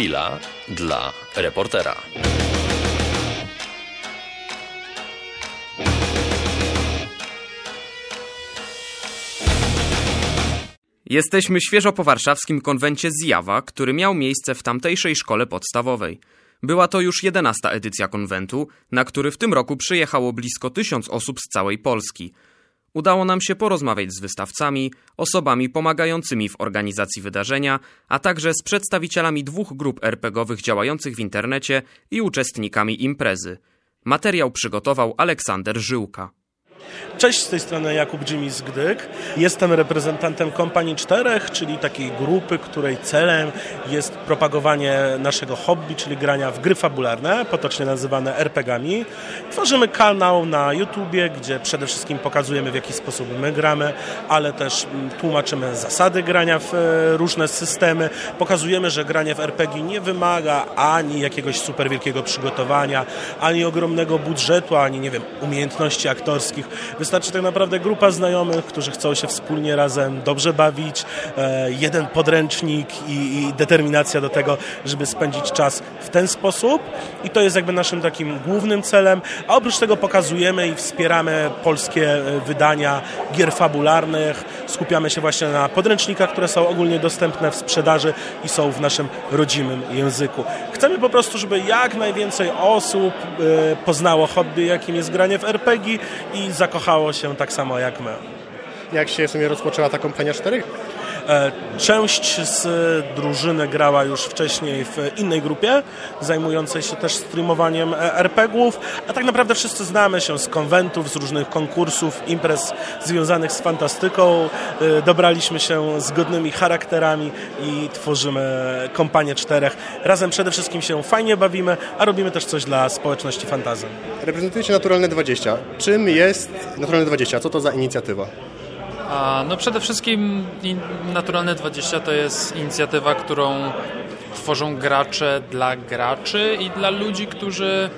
Chwila dla reportera. Jesteśmy świeżo po warszawskim konwencie Zjawa, który miał miejsce w tamtejszej szkole podstawowej. Była to już jedenasta edycja konwentu, na który w tym roku przyjechało blisko tysiąc osób z całej Polski. Udało nam się porozmawiać z wystawcami, osobami pomagającymi w organizacji wydarzenia, a także z przedstawicielami dwóch grup RPGowych działających w internecie i uczestnikami imprezy. Materiał przygotował Aleksander Żyłka. Cześć, z tej strony Jakub z Gdyk. Jestem reprezentantem Kompanii Czterech, czyli takiej grupy, której celem jest propagowanie naszego hobby, czyli grania w gry fabularne, potocznie nazywane RPGami. Tworzymy kanał na YouTubie, gdzie przede wszystkim pokazujemy w jaki sposób my gramy, ale też mm, tłumaczymy zasady grania w e, różne systemy. Pokazujemy, że granie w RPG nie wymaga ani jakiegoś super wielkiego przygotowania, ani ogromnego budżetu, ani nie wiem, umiejętności aktorskich Wystarczy tak naprawdę grupa znajomych, którzy chcą się wspólnie razem dobrze bawić, e, jeden podręcznik i, determinacja do tego, żeby spędzić czas w ten sposób. I to jest jakby naszym takim głównym celem. A oprócz tego pokazujemy i wspieramy polskie e, wydania gier fabularnych. Skupiamy się właśnie na podręcznikach, które są ogólnie dostępne w sprzedaży i są w naszym rodzimym języku. Chcemy po prostu, żeby jak najwięcej osób e, poznało hobby, jakim jest granie w RPG i zakochało się tak samo jak my. Jak się sobie rozpoczęła ta kompania 4? E, część z drużyny grała już wcześniej w innej grupie, zajmującej się też streamowaniem e, RPGów, a tak naprawdę wszyscy znamy się z konwentów, z różnych konkursów, imprez związanych z fantastyką. E, dobraliśmy się zgodnymi charakterami i tworzymy kompanię czterech. Razem przede wszystkim się fajnie bawimy, a robimy też coś dla społeczności fantazji. Reprezentujecie Naturalne 20. Czym jest Naturalne 20? Co to za inicjatywa? No przede wszystkim Naturalne 20 to jest inicjatywa, którą tworzą gracze dla graczy i dla ludzi, którzy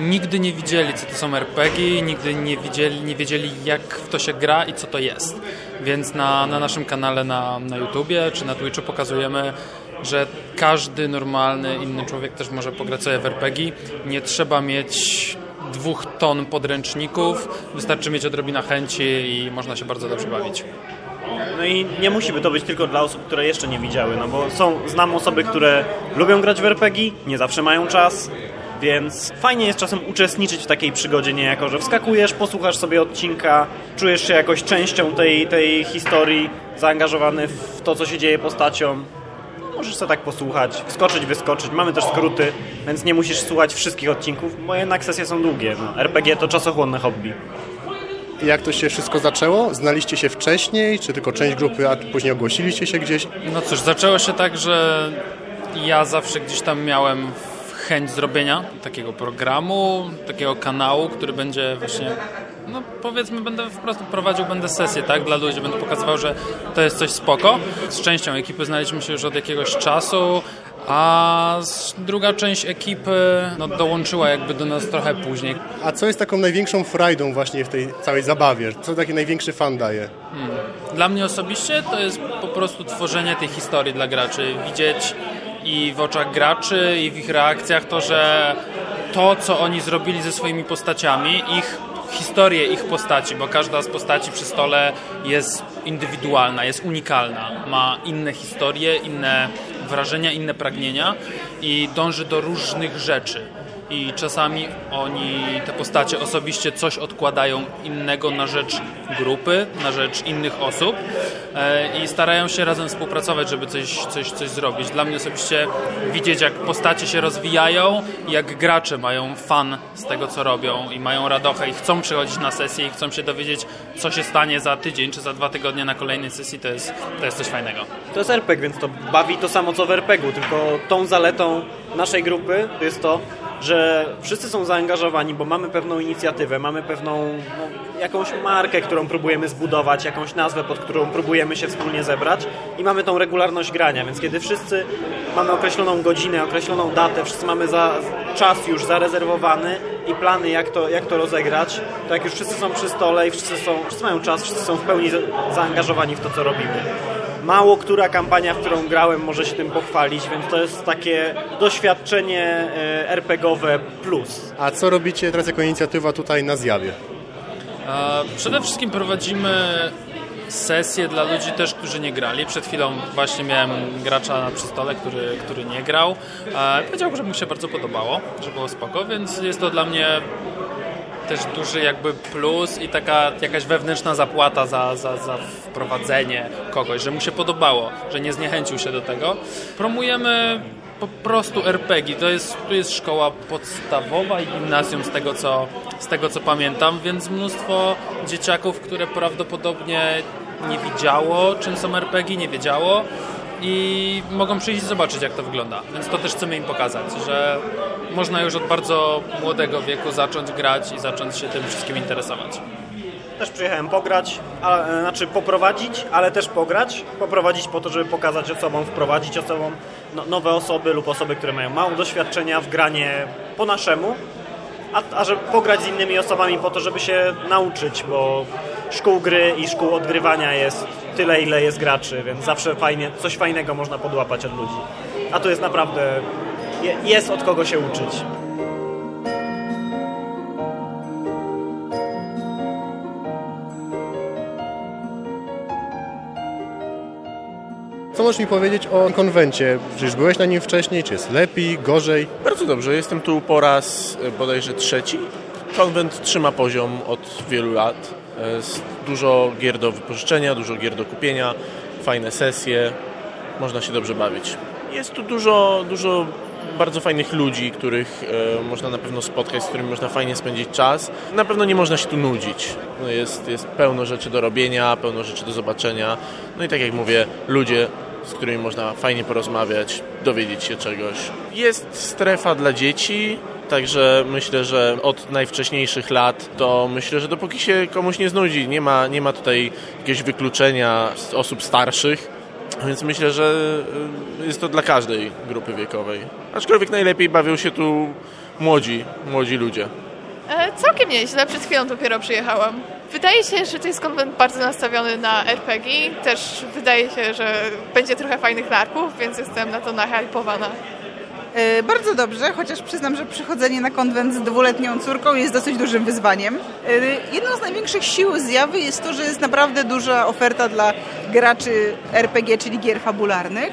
nigdy nie widzieli, co to są RPG, nigdy nie widzieli, nie wiedzieli, jak w to się gra i co to jest. Więc na, na naszym kanale na, na YouTubie czy na Twitchu pokazujemy, że każdy normalny inny człowiek też może pograć sobie w RPG. Nie trzeba mieć dwóch ton podręczników. Wystarczy mieć odrobinę chęci i można się bardzo dobrze bawić. No i nie musi to być tylko dla osób, które jeszcze nie widziały, no bo są, znam osoby, które lubią grać w RPG, nie zawsze mają czas, więc fajnie jest czasem uczestniczyć w takiej przygodzie niejako, że wskakujesz, posłuchasz sobie odcinka, czujesz się jakoś częścią tej, tej historii, zaangażowany w to, co się dzieje postacią możesz sobie tak posłuchać, wskoczyć, wyskoczyć. Mamy też skróty, więc nie musisz słuchać wszystkich odcinków, bo jednak sesje są długie. No, RPG to czasochłonne hobby. Jak to się wszystko zaczęło? Znaliście się wcześniej, czy tylko część grupy, a później ogłosiliście się gdzieś? No cóż, zaczęło się tak, że ja zawsze gdzieś tam miałem chęć zrobienia takiego programu, takiego kanału, który będzie właśnie no powiedzmy będę wprost prowadził będę sesję, tak, dla ludzi, będę pokazywał, że to jest coś spoko. Z częścią ekipy znaliśmy się już od jakiegoś czasu, a druga część ekipy no, dołączyła jakby do nas trochę później. A co jest taką największą frajdą właśnie w tej całej zabawie? Co taki największy fan daje? Hmm. Dla mnie osobiście to jest po prostu tworzenie tej historii dla graczy. Widzieć i w oczach graczy i w ich reakcjach to, że to, co oni zrobili ze swoimi postaciami, ich historię ich postaci, bo każda z postaci przy stole jest indywidualna, jest unikalna, ma inne historie, inne wrażenia, inne pragnienia i dąży do różnych rzeczy i czasami oni, te postacie osobiście coś odkładają innego na rzecz grupy, na rzecz innych osób e, i starają się razem współpracować, żeby coś, coś, coś zrobić. Dla mnie osobiście widzieć, jak postacie się rozwijają, jak gracze mają fan z tego, co robią i mają radochę i chcą przychodzić na sesję i chcą się dowiedzieć, co się stanie za tydzień czy za dwa tygodnie na kolejnej sesji, to jest, to jest coś fajnego. To jest RPG, więc to bawi to samo, co w RPG-u, tylko tą zaletą naszej grupy jest to, że wszyscy są zaangażowani, bo mamy pewną inicjatywę, mamy pewną no, jakąś markę, którą próbujemy zbudować, jakąś nazwę, pod którą próbujemy się wspólnie zebrać i mamy tą regularność grania, więc kiedy wszyscy mamy określoną godzinę, określoną datę, wszyscy mamy za, czas już zarezerwowany i plany, jak to, jak to rozegrać, to jak już wszyscy są przy stole i wszyscy, są, wszyscy mają czas, wszyscy są w pełni zaangażowani w to, co robimy mało która kampania, w którą grałem, może się tym pochwalić, więc to jest takie doświadczenie e, RPGowe plus. A co robicie teraz jako inicjatywa tutaj na zjawie? Przede wszystkim prowadzimy sesje dla ludzi też, którzy nie grali. Przed chwilą właśnie miałem gracza przy stole, który, który nie grał. Powiedział, że mu się bardzo podobało, że było spoko, więc jest to dla mnie też duży jakby plus i taka jakaś wewnętrzna zapłata za, za, za wprowadzenie kogoś, że mu się podobało, że nie zniechęcił się do tego. Promujemy po prostu RPG. To jest, tu jest szkoła podstawowa i gimnazjum z tego, co, z tego co pamiętam, więc mnóstwo dzieciaków, które prawdopodobnie nie widziało, czym są RPG, nie wiedziało i mogą przyjść i zobaczyć, jak to wygląda. Więc to też chcemy im pokazać, że można już od bardzo młodego wieku zacząć grać i zacząć się tym wszystkim interesować. Też przyjechałem pograć, a, znaczy poprowadzić, ale też pograć. Poprowadzić po to, żeby pokazać osobom, wprowadzić osobom no, nowe osoby lub osoby, które mają mało doświadczenia w granie po naszemu, a, a żeby pograć z innymi osobami po to, żeby się nauczyć, bo szkół gry i szkół odgrywania jest tyle, ile jest graczy, więc zawsze fajnie, coś fajnego można podłapać od ludzi. A tu jest naprawdę, jest od kogo się uczyć. Co możesz mi powiedzieć o konwencie? Przecież byłeś na nim wcześniej, czy jest lepiej, gorzej? Bardzo dobrze, jestem tu po raz bodajże trzeci. Konwent trzyma poziom od wielu lat. Jest dużo gier do wypożyczenia, dużo gier do kupienia, fajne sesje, można się dobrze bawić. Jest tu dużo, dużo bardzo fajnych ludzi, których e, można na pewno spotkać, z którymi można fajnie spędzić czas. Na pewno nie można się tu nudzić. No jest, jest pełno rzeczy do robienia, pełno rzeczy do zobaczenia. No i tak jak mówię, ludzie, z którymi można fajnie porozmawiać, dowiedzieć się czegoś. Jest strefa dla dzieci, Także myślę, że od najwcześniejszych lat to myślę, że dopóki się komuś nie znudzi, nie ma, nie ma tutaj jakiegoś wykluczenia osób starszych, więc myślę, że y, jest to dla każdej grupy wiekowej. Aczkolwiek najlepiej bawią się tu młodzi, młodzi ludzie. E, całkiem nieźle, przed chwilą dopiero przyjechałam. Wydaje się, że to jest konwent bardzo nastawiony na RPG. Też wydaje się, że będzie trochę fajnych narków, więc jestem na to nahypowana. E, bardzo dobrze, chociaż przyznam, że przychodzenie na konwent z dwuletnią córką jest dosyć dużym wyzwaniem. E, jedną z największych sił zjawy jest to, że jest naprawdę duża oferta dla graczy RPG, czyli gier fabularnych.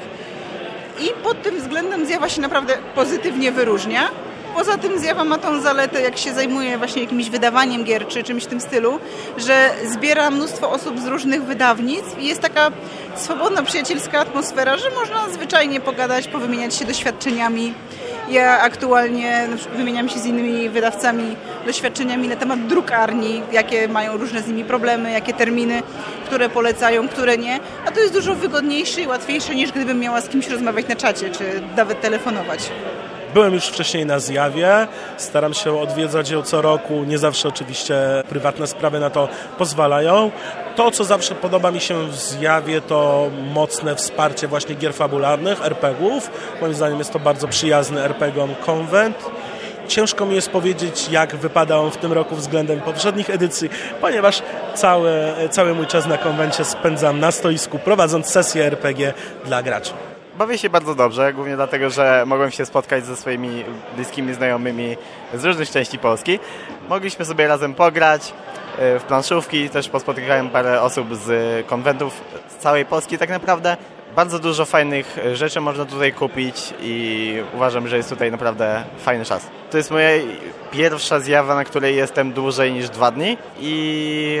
I pod tym względem zjawa się naprawdę pozytywnie wyróżnia. Poza tym zjawa ma tą zaletę, jak się zajmuje właśnie jakimś wydawaniem gier czy czymś w tym stylu, że zbiera mnóstwo osób z różnych wydawnictw i jest taka swobodna, przyjacielska atmosfera, że można zwyczajnie pogadać, powymieniać się doświadczeniami. Ja aktualnie wymieniam się z innymi wydawcami doświadczeniami na temat drukarni, jakie mają różne z nimi problemy, jakie terminy, które polecają, które nie. A to jest dużo wygodniejsze i łatwiejsze niż gdybym miała z kimś rozmawiać na czacie, czy nawet telefonować. Byłem już wcześniej na zjawie, staram się odwiedzać ją co roku, nie zawsze oczywiście prywatne sprawy na to pozwalają. To, co zawsze podoba mi się w zjawie, to mocne wsparcie właśnie gier fabularnych, RPGów. Moim zdaniem jest to bardzo przyjazny RPGom konwent. Ciężko mi jest powiedzieć, jak wypada on w tym roku względem poprzednich edycji, ponieważ cały, cały mój czas na konwencie spędzam na stoisku, prowadząc sesję RPG dla graczy. Bawię się bardzo dobrze, głównie dlatego, że mogłem się spotkać ze swoimi bliskimi znajomymi z różnych części Polski. Mogliśmy sobie razem pograć e, w planszówki, też pospotykałem parę osób z konwentów z całej Polski tak naprawdę. Bardzo dużo fajnych rzeczy można tutaj kupić i uważam, że jest tutaj naprawdę fajny czas. To jest moja pierwsza zjawa, na której jestem dłużej niż dwa dni i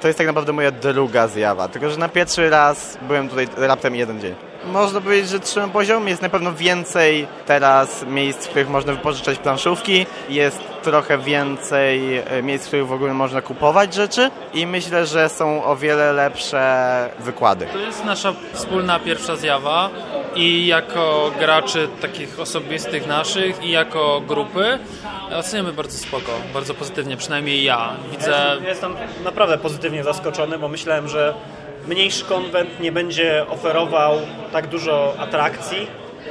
to jest tak naprawdę moja druga zjawa, tylko że na pierwszy raz byłem tutaj raptem jeden dzień. Można powiedzieć, że trzymam poziom. Jest na pewno więcej teraz miejsc, w których można wypożyczać planszówki. Jest trochę więcej e, miejsc, w których w ogóle można kupować rzeczy i myślę, że są o wiele lepsze wykłady. To jest nasza wspólna pierwsza zjawa i jako graczy takich osobistych naszych i jako grupy oceniamy bardzo spoko, bardzo pozytywnie, przynajmniej ja. Widzę... Ja jestem naprawdę pozytywnie zaskoczony, bo myślałem, że mniejszy konwent nie będzie oferował tak dużo atrakcji,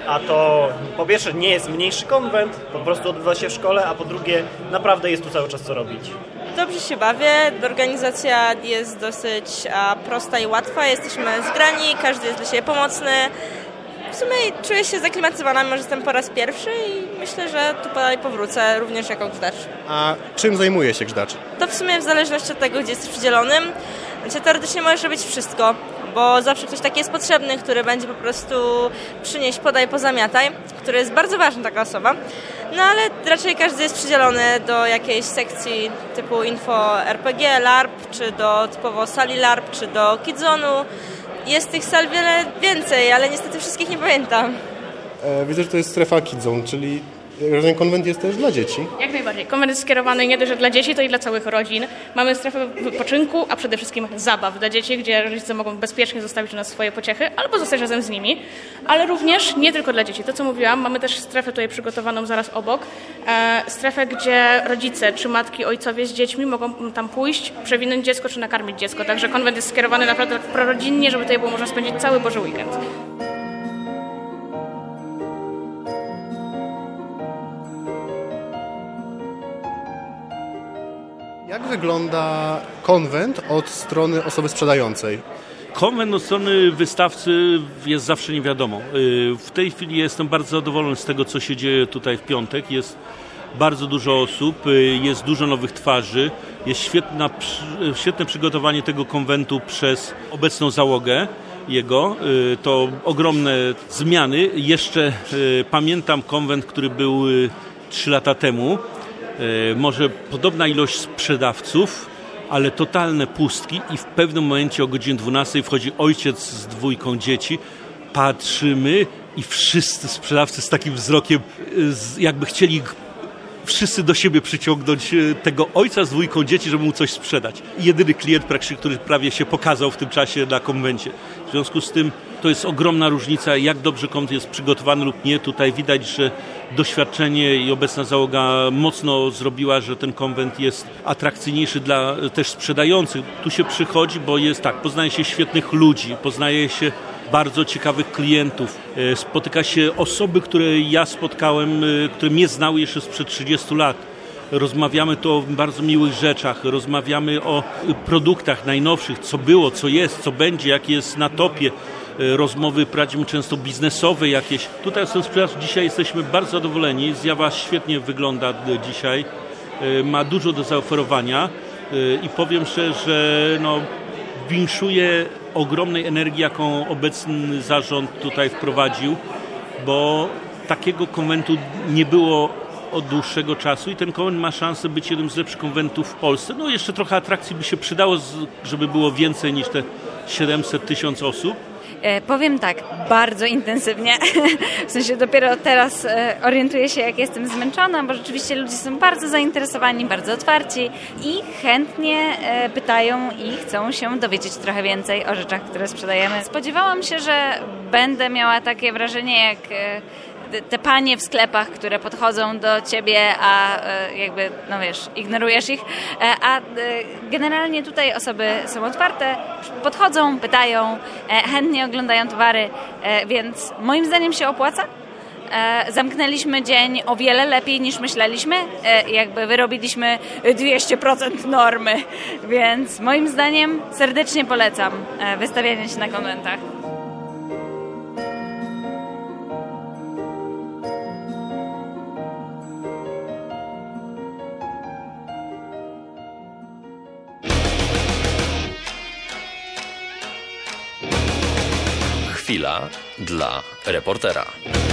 a to po pierwsze nie jest mniejszy konwent, po prostu odbywa się w szkole, a po drugie naprawdę jest tu cały czas co robić. dobrze się bawię. Organizacja jest dosyć prosta i łatwa. Jesteśmy zgrani, każdy jest dla siebie pomocny. W sumie czuję się zaklimatyzowana, mimo że jestem po raz pierwszy i myślę, że tu dalej powrócę również jako grzecz. A czym zajmuje się grzecz? To w sumie w zależności od tego, gdzie jesteś przydzielonym. Znaczy, teoretycznie możesz robić wszystko, bo zawsze ktoś taki jest potrzebny, który będzie po prostu przynieść, podaj, pozamiataj, który jest bardzo ważny, taka osoba. No ale raczej każdy jest przydzielony do jakiejś sekcji typu info RPG, LARP, czy do typowo sali LARP, czy do Kidzonu. Jest tych sal wiele więcej, ale niestety wszystkich nie pamiętam. E, widzę, że to jest strefa Kidzone, czyli rozumiem, konwent jest też dla dzieci. Jak najbardziej. Konwent jest skierowany nie tylko dla dzieci, to i dla całych rodzin. Mamy strefę wypoczynku, a przede wszystkim zabaw dla dzieci, gdzie rodzice mogą bezpiecznie zostawić u nas swoje pociechy albo zostać razem z nimi, ale również nie tylko dla dzieci. To, co mówiłam, mamy też strefę tutaj przygotowaną zaraz obok. E, strefę, gdzie rodzice czy matki, ojcowie z dziećmi mogą tam pójść, przewinąć dziecko czy nakarmić dziecko. Także konwent jest skierowany naprawdę prorodzinnie, żeby tutaj było można spędzić cały Boży weekend. Jak wygląda konwent od strony osoby sprzedającej? Konwent od strony wystawcy jest zawsze niewiadomą. W tej chwili jestem bardzo zadowolony z tego, co się dzieje tutaj w piątek. Jest bardzo dużo osób, jest dużo nowych twarzy, jest świetna, świetne przygotowanie tego konwentu przez obecną załogę jego. To ogromne zmiany. Jeszcze pamiętam konwent, który był trzy lata temu może podobna ilość sprzedawców, ale totalne pustki i w pewnym momencie o godzinie 12 wchodzi ojciec z dwójką dzieci, patrzymy i wszyscy sprzedawcy z takim wzrokiem jakby chcieli wszyscy do siebie przyciągnąć e, tego ojca z dwójką dzieci, żeby mu coś sprzedać. jedyny klient który prawie się pokazał w tym czasie na konwencie. W związku z tym to jest ogromna różnica, jak dobrze konwent jest przygotowany lub nie. Tutaj widać, że doświadczenie i obecna załoga mocno zrobiła, że ten konwent jest atrakcyjniejszy dla też sprzedających. Tu się przychodzi, bo jest tak, poznaje się świetnych ludzi, poznaje się bardzo ciekawych klientów. E, spotyka się osoby, które ja spotkałem, e, które mnie znały jeszcze sprzed 30 lat. Rozmawiamy tu o bardzo miłych rzeczach, rozmawiamy o produktach najnowszych, co było, co jest, co będzie, jakie jest na topie. E, rozmowy prowadzimy często biznesowe jakieś. Tutaj są sprzedawcy, dzisiaj jesteśmy bardzo zadowoleni. Zjawa świetnie wygląda dzisiaj. Ma dużo do zaoferowania i powiem szczerze, że no, winszuje ogromnej energii, jaką obecny zarząd tutaj wprowadził, bo takiego konwentu nie było od dłuższego czasu i ten konwent ma szansę być jednym z lepszych konwentów w Polsce. No jeszcze trochę atrakcji by się przydało, żeby było więcej niż te 700 tysięcy osób. E, powiem tak, bardzo intensywnie. w sensie dopiero teraz e, orientuję się, jak jestem zmęczona, bo rzeczywiście ludzie są bardzo zainteresowani, bardzo otwarci i chętnie e, pytają i chcą się dowiedzieć trochę więcej o rzeczach, które sprzedajemy. Spodziewałam się, że będę miała takie wrażenie, jak te panie w sklepach, które podchodzą do ciebie, a e, jakby, no wiesz, ignorujesz ich, e, a e, generalnie tutaj osoby są otwarte, podchodzą, pytają, chętnie oglądają towary, więc moim zdaniem się opłaca. Zamknęliśmy dzień o wiele lepiej niż myśleliśmy, jakby wyrobiliśmy 200% normy, więc moim zdaniem serdecznie polecam wystawianie się na konwentach. Chwila dla reportera.